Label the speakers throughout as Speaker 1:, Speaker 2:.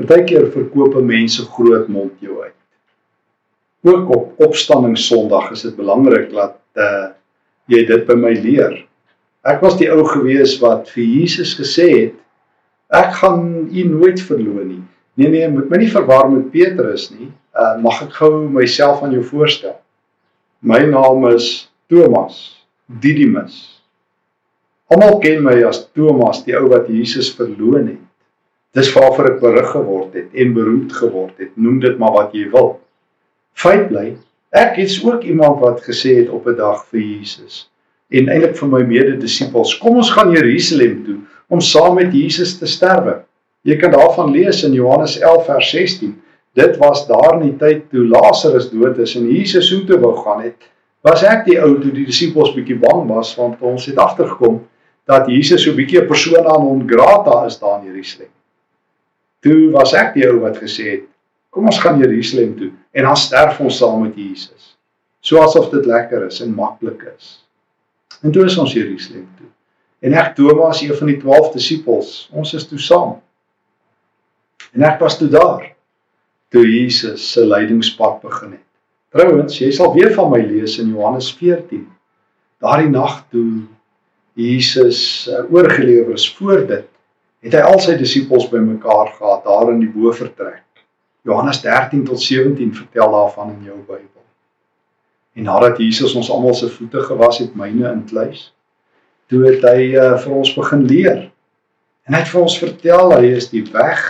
Speaker 1: Partykeer verkoop mense groot mond jou uit. Ook op opstanding Sondag is dit belangrik dat uh jy dit by my leer. Ek was die ou gewees wat vir Jesus gesê het ek gaan u nooit verloon nie. Nee nee, moet my nie verwar met Petrus nie. Uh mag ek gou myself aan jou voorstel? My naam is Thomas Didimus. Almal ken my as Thomas, die ou wat Jesus verloon het. Dis waarvoor ek berig geword het en beroemd geword het. Noem dit maar wat jy wil. Feit bly, ek is ook iemand wat gesê het op 'n dag vir Jesus en eintlik vir my mede-disippels, kom ons gaan Jerusalem toe om saam met Jesus te sterwe. Jy kan daarvan lees in Johannes 11 vers 16. Dit was daar in die tyd toe Lazarus dood is en Jesus so toe wou gaan het. Was ek die ou toe die disippels bietjie bang was want ons het agtergekom dat Jesus so bietjie 'n persoon aan hom grata is daar in Jerusalem. Toe was ek die ou wat gesê het, kom ons gaan Jerusalem toe en dan sterf ons saam met Jesus. So asof dit lekker is en maklik is. En toe is ons Jerusalem toe. En ek Thomas, een van die 12 disippels, ons is toe saam. En ek was toe daar toe Jesus se lydingspad begin het. Trouwens, jy sal weer van my lees in Johannes 14. Daardie nag toe Jesus uh, oorgelewer is voor dit het hy al sy disippels bymekaar gehad daar in die bofortrek. Johannes 13 tot 17 vertel daarvan in jou Bybel. En nadat Jesus ons almal se voete gewas het, myne inkluis, toe het hy uh, vir ons begin leer. En hy het vir ons vertel hy is die weg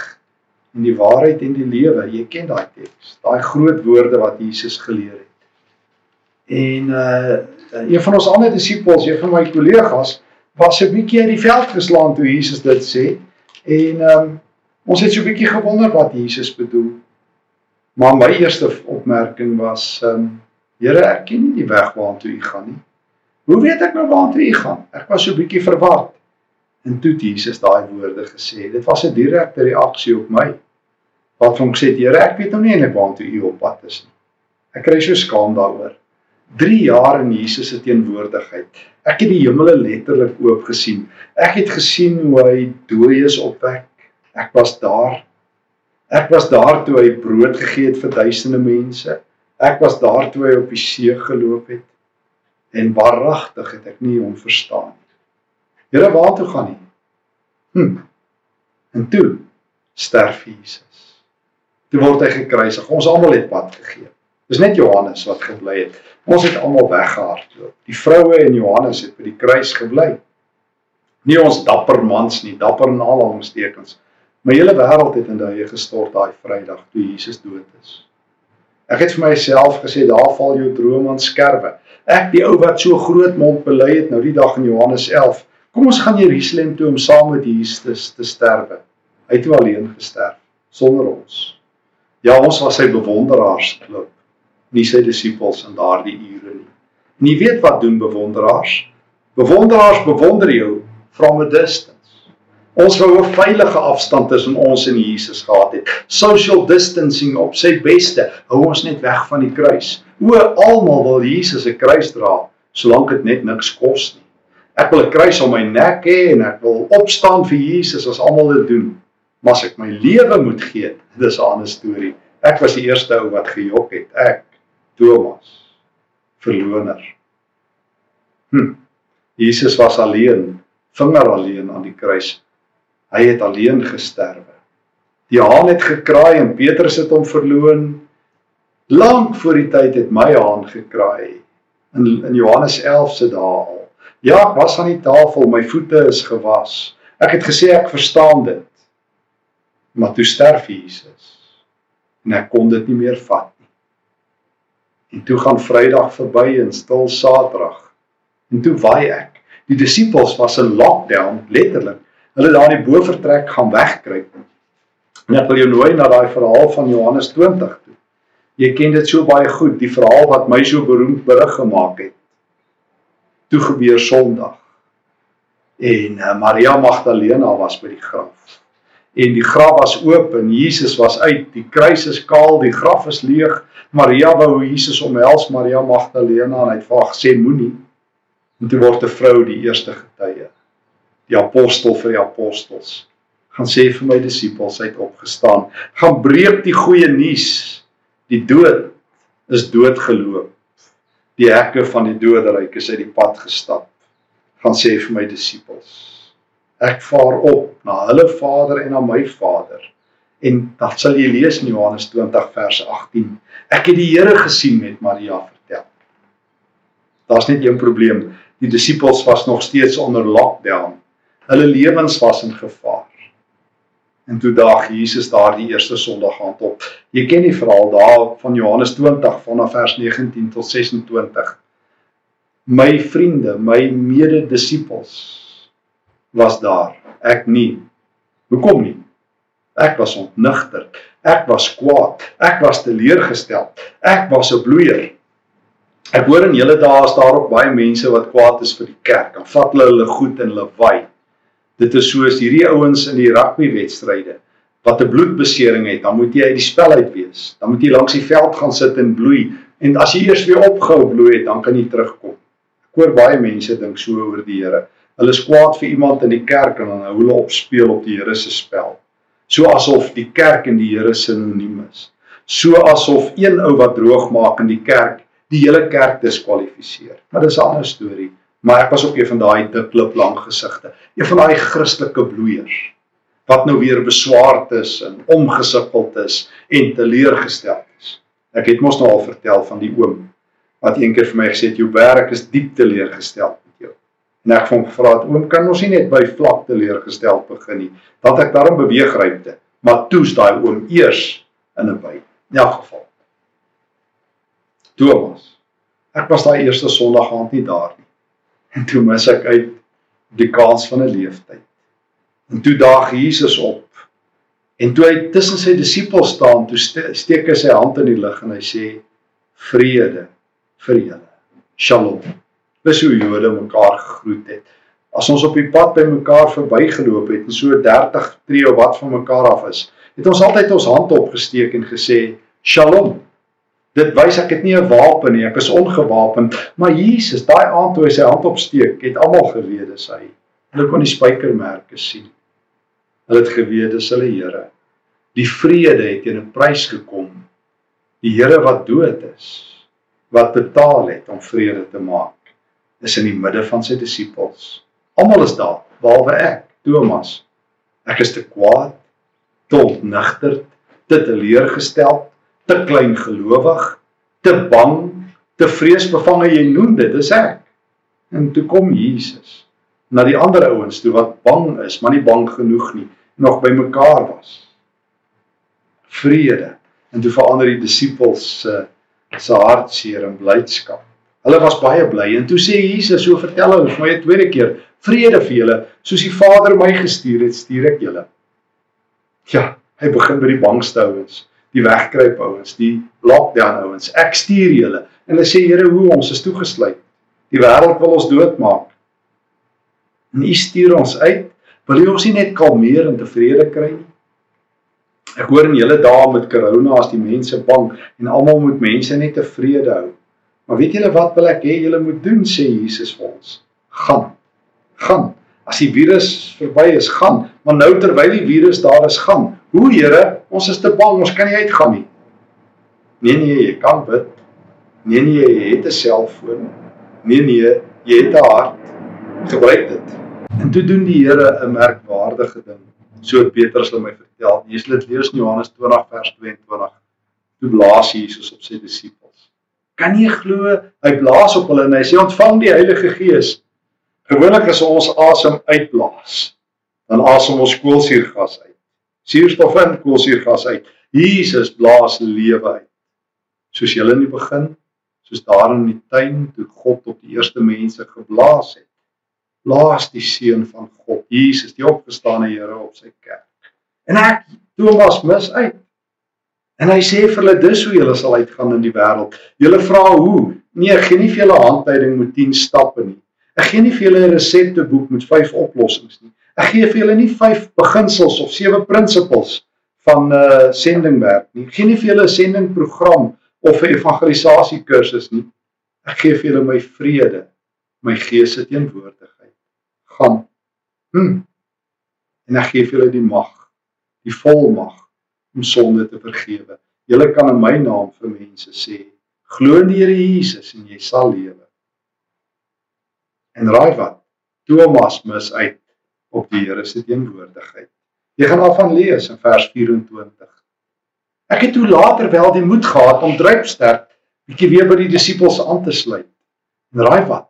Speaker 1: en die waarheid en die lewe. Jy ken daai teks, daai groot woorde wat Jesus geleer het. En uh een van ons ander disippels, een van my kollegas, was 'n bietjie uit die veld geslaan toe Jesus dit sê. En ehm um, ons het so 'n bietjie gewonder wat Jesus bedoel. Maar my eerste opmerking was ehm um, Here, ek ken nie die weg waartoe u gaan nie. Hoe weet ek nou waartoe u gaan? Ek was so 'n bietjie verward. En toe het Jesus daai woorde gesê. Dit was 'n direkte reaksie op my. Wat hom gesê het, Here, ek weet nou nie eintlik waartoe u op pad is nie. Ek kry so skaam daaroor. 3 jaar in Jesus se teenwoordigheid. Ek het die hemele letterlik oop gesien. Ek het gesien hoe hy dooies opwek. Ek was daar. Ek was daar toe hy brood gegee het vir duisende mense. Ek was daar toe hy op die see geloop het. En waaragtig het ek nie hom verstaan nie. Here, waar toe gaan hy? Hm. En toe sterf Jesus. Toe word hy gekruisig. Ons almal het pad gegee. Dis net Johannes wat gebly het. Ons het almal weggehardloop. Die vroue en Johannes het by die kruis gebly. Nie ons dapper mans nie, dapper in al ons tekens. My hele wêreld het in daai gestort daai Vrydag toe Jesus dood is. Ek het vir myself gesê daar val jou droom aan skerwe. Ek die ou wat so groot mond bely het nou die dag in Johannes 11. Kom ons gaan Jerusalem toe om saam met Jesus te sterwe. Hy het toe alleen gesterf sonder ons. Ja, ons was sy bewonderaars geloop nie sy disippels in daardie ure nie. En jy weet wat doen bewonderaars? Bewonderaars bewonder jou from a distance. Ons wou 'n veilige afstand tussen ons en Jesus gehad het. Social distancing op sy beste. Hou ons net weg van die kruis. O, almal wil Jesus se kruis dra, solank dit net niks kos nie. Ek wil 'n kruis om my nek hê en ek wil opstaan vir Jesus as almal dit doen. Maar as ek my lewe moet gee, dis 'n ander storie. Ek was die eerste ou wat gejok het. Ek Thomas verloner. Hm. Jesus was alleen, vinger alleen aan die kruis. Hy het alleen gesterwe. Die haan het gekraai en Petrus het hom verloon. Lank voor die tyd het my haan gekraai. In in Johannes 11 se dae al. Ja, ek was aan die tafel, my voete is gewas. Ek het gesê ek verstaan dit. Maar toe sterf Jesus. En ek kon dit nie meer vat En toe gaan Vrydag verby en stil Saterdag. En toe waai ek. Die disippels was in lockdown letterlik. Hulle daar in die bofortrek gaan wegkruip. En ek wil jou nooi na daai verhaal van Johannes 20 toe. Jy ken dit so baie goed, die verhaal wat my so beroemd berig gemaak het. Toe gebeur Sondag. En uh, Maria Magdalena was by die graf. En die graf was oop en Jesus was uit. Die kruis is kaal, die graf is leeg. Maria wou Jesus omhels, Maria Magdalena en hy het vir haar gesê moenie. En toe word 'n vrou die eerste getuie. Die apostel vir die apostels gaan sê vir my disippels hy het opgestaan. Gaan breek die goeie nuus. Die dood is doodgeloop. Die hekke van die doderyk is uit die pad gestap. Gaan sê vir my disippels. Ek vaar op na hulle Vader en na my Vader. En dan sal jy lees in Johannes 20 vers 18. Ek het die Here gesien met Maria vertel. Daar's net een probleem. Die disippels was nog steeds onder lockdown. Hulle lewens was in gevaar. En toe daag Jesus daardie eerste Sondag aan op. Jy ken die verhaal daar van Johannes 20 vanaf vers 19 tot 26. My vriende, my mede-disippels was daar. Ek nie. Hoekom nie? Ek was ontnigter. Ek was kwaad. Ek was teleurgestel. Ek was 'n bloeier. Ek hoor in julle dae is daar ook baie mense wat kwaad is vir die kerk. Dan vat hulle hulle goed en hulle wy. Dit is soos hierdie ouens in die rugbywedstryde wat 'n bloedbesering het, dan moet jy uit die spel uit wees. Dan moet jy langs die veld gaan sit en bloei en as jy eers weer opgehou bloei het, dan kan jy terugkom. Ek hoor baie mense dink so oor die Here. Hulle is kwaad vir iemand in die kerk en dan hou hulle op speel op die Here se spel. So asof die kerk en die Here sinoniem is. So asof een ou wat droog maak in die kerk die hele kerk diskwalifiseer. Maar dis 'n ander storie maar ek was ook een van daai dik klip lang gesigte, een van daai Christelike bloeiers wat nou weer beswaard is en omgesukkeld is en teleurgestel is. Ek het mos nou al vertel van die oom wat eendag vir my gesê het jou werk is diep teleurgestel. En ek vond gevra het oom kan ons nie net by vlak teleurgestel begin nie, want ek daarom beweeg ruimte, maar toe's daai oom eers in 'n by. In elk geval. Thomas. Ek was daai eerste Sondag aand nie daar nie. En toe mis ek uit die kans van 'n leeftyd. En toe daag Jesus op. En toe hy tussen sy disippels staan, toe steek hy sy hand in die lug en hy sê vrede vir julle. Shalom. Dis hoe Jode mekaar gegroet het. As ons op die pad by mekaar verbygeloop het en so 30 tree of wat van mekaar af is, het ons altyd ons hand opgesteek en gesê Shalom. Dit wys ek het nie 'n wapen nie, ek is ongewapend, maar Jesus, daai aand toe hy sy hand opsteek, het almal geweet dis hy. Hulle kon die spykermerke sien. Hulle het geweet dis hulle Here. Die vrede het teen 'n prys gekom. Die Here wat dood is, wat betaal het om vrede te maak, is in die midde van sy disippels. Almal is daar, behalwe ek, Thomas. Ek is te kwaad, te ontnigterd, te teleurgesteld te klein gelowig, te bang, te vreesbevange jy noem dit, dis ek. En toe kom Jesus na die ander ouens toe wat bang is, maar nie bang genoeg nie, nog by mekaar was. Vrede. En toe verander die disippels se se hartseer en blydskap. Hulle was baie bly en toe sê Jesus, so vertel hulle vir my 'n tweede keer, vrede vir julle, soos die Vader my gestuur het, stuur ek julle. Ja, hy begin by die bangste ouens die wegkruip ouens, die lockdown ouens. Ek stuur julle. En hulle sê Here, hoe ons is toegesluit. Die wêreld wil ons doodmaak. En U stuur ons uit. Wil U ons nie net kalmeer en tevrede kry nie? Ek hoor in julle dae met corona as die mense bang en almal moet mense net tevrede hou. Maar weet julle wat wil ek hê julle moet doen sê Jesus vir ons? Gaan. Gaan. As die virus verby is, gaan. Maar nou terwyl die virus daar is, gaan. Hoe Here, ons is te bang, ons kan nie uitgaan nie. Nee nee, jy kan bid. Nee nee, jy het 'n selfoon. Nee nee, jy het 'n hart. Gebruik dit. En toe doen die Here 'n merkwaardige ding. So Petrus het my vertel. Jy sal dit lees in Johannes 20 vers 22. Toe blaas Jesus op sy disippels. Kan jy glo? Hy blaas op hulle en hy sê ontvang die Heilige Gees. Gewoonlik as ons asem uitblaas, dan asem ons koolsuurgas uit suurstof in, koolsuurgas uit. Jesus blaas lewe uit. Soos julle in die begin, soos daar in die tuin toe God op die eerste mense geblaas het. Blaas die seun van God, Jesus, die opgestane Here op sy kerk. En ek Thomas mis uit. En hy sê vir hulle dis hoe julle sal uitgaan in die wêreld. Julle vra hoe? Nee, gee nie vir julle handleiding met 10 stappe nie. Ek gee nie vir julle 'n resepteboek met 5 oplossings nie. Ek gee vir julle nie 5 beginsels of 7 prinsipels van 'n uh, sendingwerk nie. Ek gee nie vir julle 'n sendingprogram of 'n evangelisasie kursus nie. Ek gee vir julle my vrede, my gees se teenwoordigheid. Gaan. Hm. En ek gee vir julle die mag die volmag om sonde te vergewe. Julle kan in my naam vir mense sê, glo in die Here Jesus en jy sal lewe. En raai wat? Thomas mis uit op die Here se teenwoordigheid. Jy gaan daarvan lees in vers 24. Ek het toe later wel die moed gehad om drypsterk bietjie weer by die disippels aan te sluit. En raai wat?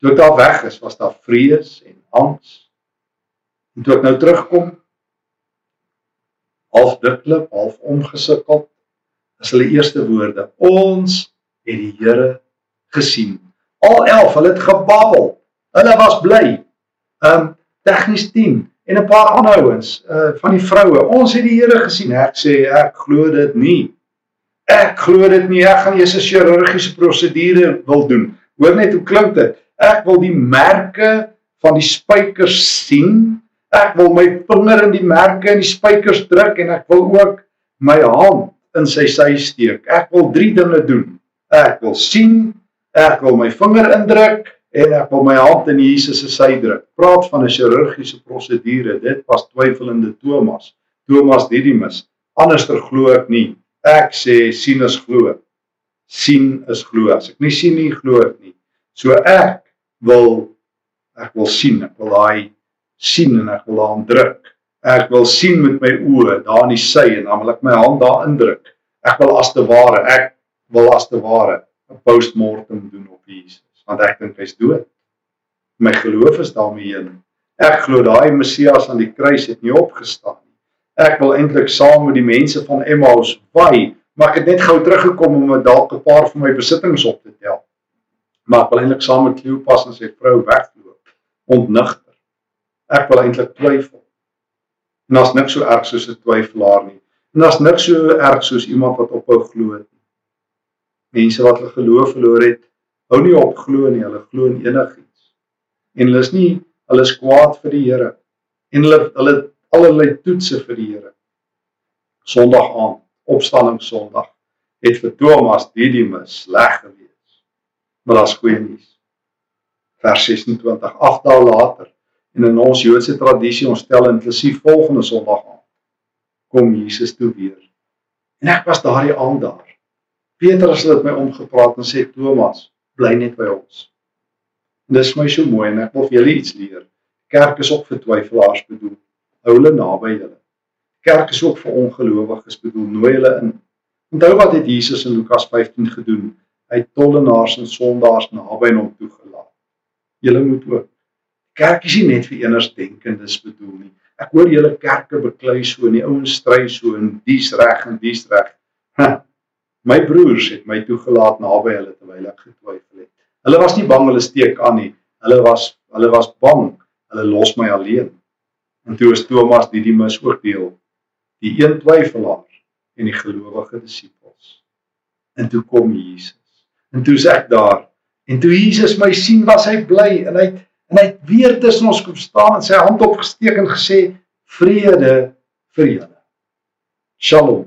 Speaker 1: Toe ek daar weg is, was daar vrees en angs. En toe ek nou terugkom, half diklik, half omgesukkel, is hulle eerste woorde: Ons het die Here gesien. Al 11, hulle het gebabbel. Hulle was bly. Um tegnies 10 en 'n paar ander ouens uh van die vroue. Ons het die Here gesien. Ek sê ek glo dit nie. Ek glo dit nie. Ek gaan eers 'n chirurgiese prosedure wil doen. Hoor net hoe klink dit. Ek wil die merke van die spykers sien. Ek wil my vinger in die merke in die spykers druk en ek wil ook my hand in sy sy steek. Ek wil drie dinge doen. Ek wil sien, ek wil my vinger indruk en ek wil my hand in Jesus se sy druk. Praat van 'n chirurgiese prosedure. Dit was twyfelende Thomas. Thomas Didymus. Anderster glo ek nie. Ek sê sien is glo. sien is glo. As ek nie sien nie, glo ek nie. So ek wil ek wil sien. Ek wil daai sien en ek wil daar druk. Ek wil sien met my oë daar in die sy en dan wil ek my hand daar indruk. Ek wil as te ware, ek wil as te ware 'n postmortem doen op Jesus want ek dink hy's dood. My geloof is daarmee in. Ek glo daai Messias aan die kruis het nie opgestaan nie. Ek wil eintlik saam met die mense van Emmaus by, maar ek het net gou teruggekom om dalk 'n paar van my besittings op te tel. Maar ek wil eintlik saam met Kleopas en sy vrou wegloop, ontnigter. Ek wil eintlik twyfel. En daar's niks so erg soos 'n twyfelaar nie. En daar's niks so erg soos iemand wat ophou glo nie. Mense wat hulle geloof verloor het, hou nie op glo nie, hulle glo in enigiets. En hulle is nie hulle is kwaad vir die Here en hulle hulle allerlei toetse vir die Here. Sondag aand, opstanding Sondag, het vir Thomas Didymus sleg gewees. Maar daar's goeie nuus. Vers 26, 8 dae later en in ons Joodse tradisie ons tel inklusief volgende Sondag aand kom Jesus toe weer. En ek was daardie aand daar. Petrus het my omgepraat en sê Thomas, bly net by ons. En dis my so mooi en ek wil vir julle iets leer. Kerk is ook vir twyfelaars bedoel. Hou hulle naby julle. Kerk is ook vir ongelowiges bedoel. Nooi hulle in. Onthou wat het Jesus in Lukas 15 gedoen? Hy het tollenaars en sondaars naby hom toegelaat. Julle moet ook. Kerk is nie net vir enersdenkendes bedoel nie. Ek hoor julle kerke beklei so en die ouens stry so en dis reg en dis reg. My broers het my toegelaat naby hulle terwyl ek getwyfel het. Hulle was nie bang hulle steek aan nie. Hulle was hulle was bang hulle los my alleen. En toe is Thomas Didymus ook deel die een twyfelaar en die gelowige disippels. En toe kom Jesus. En toe sê ek daar en toe Jesus my sien was hy bly en hy en hy het weer tussen ons kom staan en sy hand opgesteek en gesê vrede vir julle. Shalom.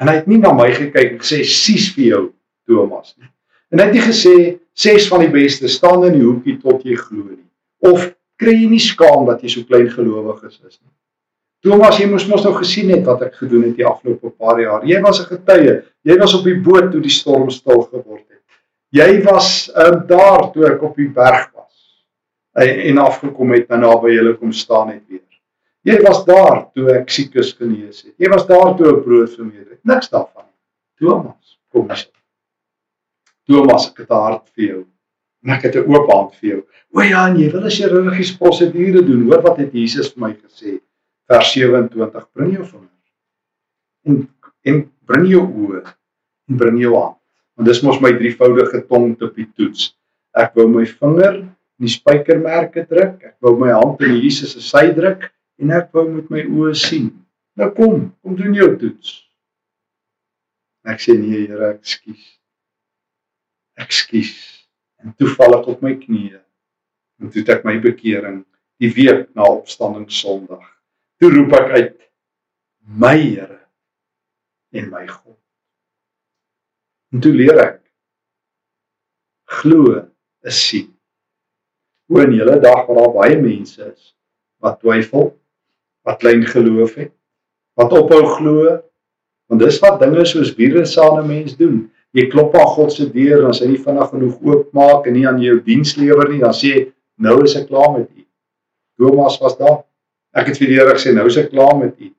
Speaker 1: En hy het nie na my gekyk en gesê sies vir jou Thomas nie. En hy het nie gesê ses van die beste staan in die hoekie tot jy glo nie. Of kry jy nie skaam dat jy so klein gelowig is is nie. Thomas, jy moes mos nou gesien het wat ek gedoen het die afgelope paar jaar. Jy was 'n getuie. Jy was op die boot toe die storm stil geword het. Jy was um, daar toe ek op die berg was. En afgekom het en naby julle kom staan het weer. Jy was daar toe ek siek is genees het. Jy was daar toe ek brood vermeerder het. Niks daarvan. Thomas, kom hier. Thomas, ek het 'n hart vir jou. En ek het 'n oop hand vir jou. O ja, en jy wil 'n chirurgiese prosedure doen. Hoor wat het Jesus vir my gesê? Vers 27: Bring jou vinger. En en bring jou oë en bring jou hand. Want dis mos my drievoudige tong op die toets. Ek wou my vinger in die spykermerke druk. Ek wou my hand in Jesus se sy druk en ek wou met my oë sien. Nou kom, kom doen jou toets. Ek sê nee, Here, ekskuus. Ekskuus. En toe val ek op my knieë. En toe het ek my bekering die week na opstanding Sondag. Toe roep ek uit: My Here en my God. En toe leer ek glo is sien. Hoe in hele dag waar daar baie mense is wat twyfel, wat klein geloof het, wat ophou glo, want dis wat dinge soos virusane mens doen. Jy klop aan God se deur en as hy nie vinnig genoeg oopmaak en nie aan jou diens lewer nie, dan sê jy nou is ek klaar met u. Thomas was daar. Ek het vir die Here gesê nou is ek klaar met u.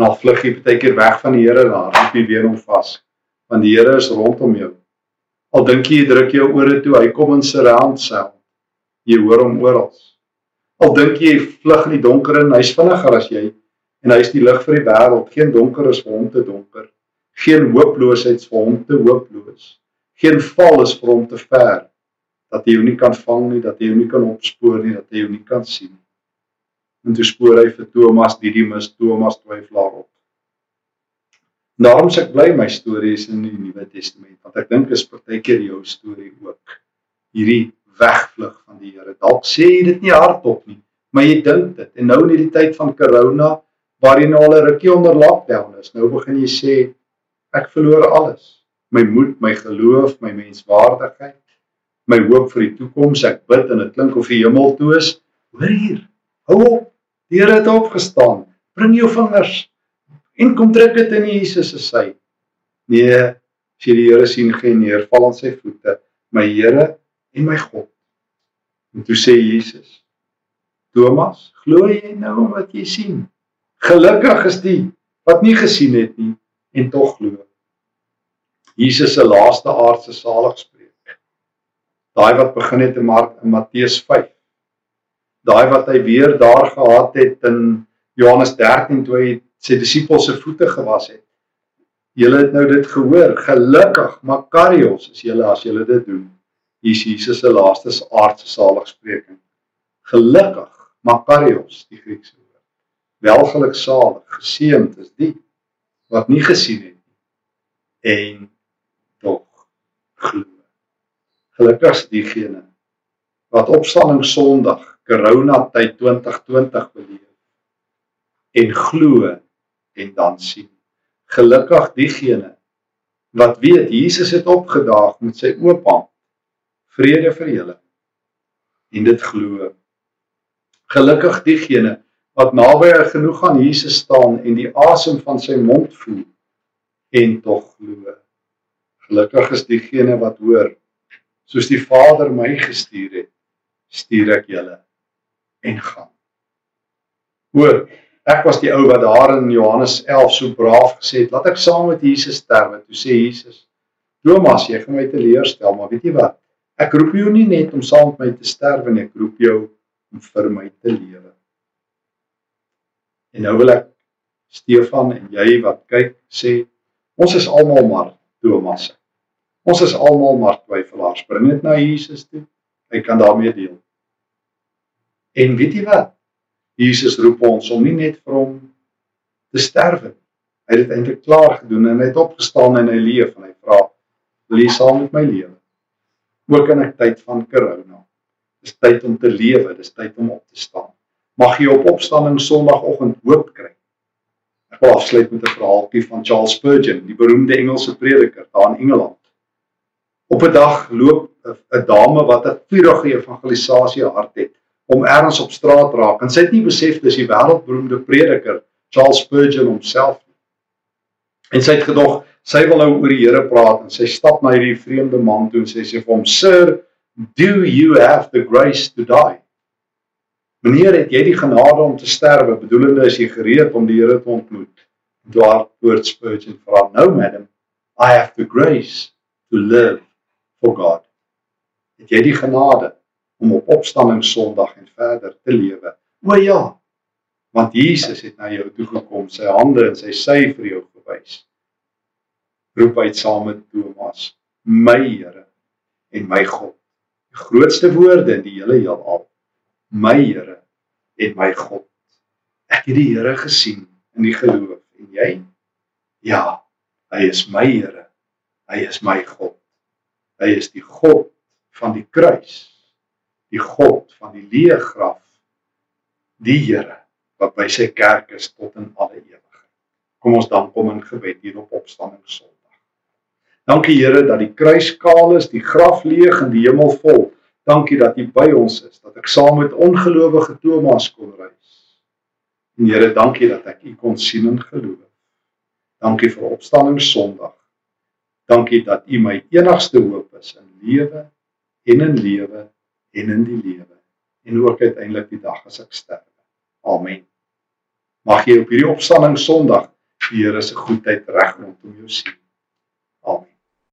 Speaker 1: En al vlug jy baie keer weg van die Here daar, roep jy weer hom vas. Want die Here is rondom jou. Al dink jy jy druk jou ore toe, hy kom in surround sound. Jy hoor hom oral. Al dink jy jy vlug in die donker en hy's vinniger as jy en hy's die lig vir die wêreld. Geen donker is vir hom te donker. Geen hooploosheid is vir hom te hooploos. Geen val is vir hom te ver dat hy jou nie kan vang nie, dat hy jou nie kan opspoor nie, dat hy jou nie kan sien nie. En toe spoor hy vir Thomas Didimus, Thomas twyfelaar op. Daarom sê ek bly my stories in die Nuwe Testament, want ek dink is partykeer jou storie ook. Hierdie wegvlug van die Here. Dalk sê jy dit nie hardop nie, maar jy dink dit. En nou in hierdie tyd van corona waar jy nou al 'n rukkie onder lockdown is, nou begin jy sê ek verloor alles. My moed, my geloof, my menswaardigheid my hoop vir die toekoms. Ek bid en dit klink of die hemel toe is. Hoor hier. Hou op. Die Here het opgestaan. Bring jou vingers en kom druk dit in Jesus se sy. Nee, as jy die Here sien geen neer val aan sy voete, my Here en my God. En toe sê Jesus: Thomas, glo jy nou wat jy sien? Gelukkig is die wat nie gesien het nie en tog glo. Jesus se laaste aardse saligspreek daai wat begin het in Mark in Matteus 5. Daai wat hy weer daar gehad het in Johannes 13 toe hy sy disippels se voete gewas het. Julle het nou dit gehoor. Gelukkig, Makarios, is julle as julle dit doen. Is Jesus se laaste aardse saligspreking. Gelukkig, Makarios, die Griekse woord. Welgeluksalig, geseënd is die wat nie gesien het nie en tog glo. Gelukkig is diegene wat opstanding Sondag, Corona tyd 2020 beleef en glo en dan sien. Gelukkig diegene wat weet Jesus het opgedaag met sy oop hand. Vrede vir julle en dit glo. Gelukkig diegene wat naby genoeg aan Jesus staan en die asem van sy mond voel en tog glo. Gelukkig is diegene wat hoor soos die Vader my gestuur het, stuur ek julle en gaan. Hoor, ek was die ou wat daar in Johannes 11 so braaf gesê het, laat ek saam met Jesus sterwe. Toe sê Jesus: "Thomas, jy gaan my teleurstel, maar weet jy wat? Ek roep jou nie net om saam met my te sterwe nie, ek roep jou om vir my te lewe." En nou wil ek Stefan en jy wat kyk sê, ons is almal maar Thomas. Ons is almal maar twyfelaars. Bring dit na Jesus toe. Hy kan daarmee deel. En weet jy wat? Jesus roep ons om nie net vir hom te sterwe. Hy het dit eintlik klaar gedoen en hy het opgestaan en hy leef en hy vra: "Wil jy saam met my lewe?" Ook in 'n tyd van corona. Dis tyd om te lewe, dis tyd om op te staan. Mag jy op opstanding Sondagoggend hoop kry. Ek wil afsluit met 'n verhaaltjie van Charles Spurgeon, die beroemde Engelse prediker daar in Engeland. Op 'n dag loop 'n dame wat 'n vurige evangelisasie hart het om ergens op straat raak en sy het nie besef dis die wêreldberoemde prediker Charles Spurgeon homself nie. En sy het gedog sy wil nou oor die Here praat en sy stap na hierdie vreemde man toe en sy sê vir hom: "Sir, do you have the grace to die?" Meneer, het jy die genade om te sterwe? Bedoelende is jy gereed om die Here te ontmoet? Daar woord Spurgeon vra: "No, madam. I have the grace to live for God. Het jy die genade om op opstanding Sondag en verder te lewe? O ja. Want Jesus het na jou toe gekom, sy hande en sy sy vir jou gewys. Roep uit saam met Thomas, my Here en my God. Die grootste woorde in die hele heelal. My Here en my God. Ek het die Here gesien in die geloof en jy? Ja, hy is my Here. Hy is my God. Hy is die God van die kruis. Die God van die leë graf. Die Here wat by sy kerk is tot in alle ewigheid. Kom ons dan kom in gebed hier op opstanding Sondag. Dankie Here dat die kruis kaal is, die graf leeg en die hemel vol. Dankie dat U by ons is, dat ek saam met ongelowige Thomas kon reis. En Here, dankie dat ek U kon sien en geloof. Dankie vir opstanding Sondag. Dankie dat U my enigste hoop is in lewe en in lewe en in die lewe en ook uiteindelik die dag as ek sterf. Amen. Mag jy op hierdie opstanding Sondag die Here se goedheid reg rondom jou sien.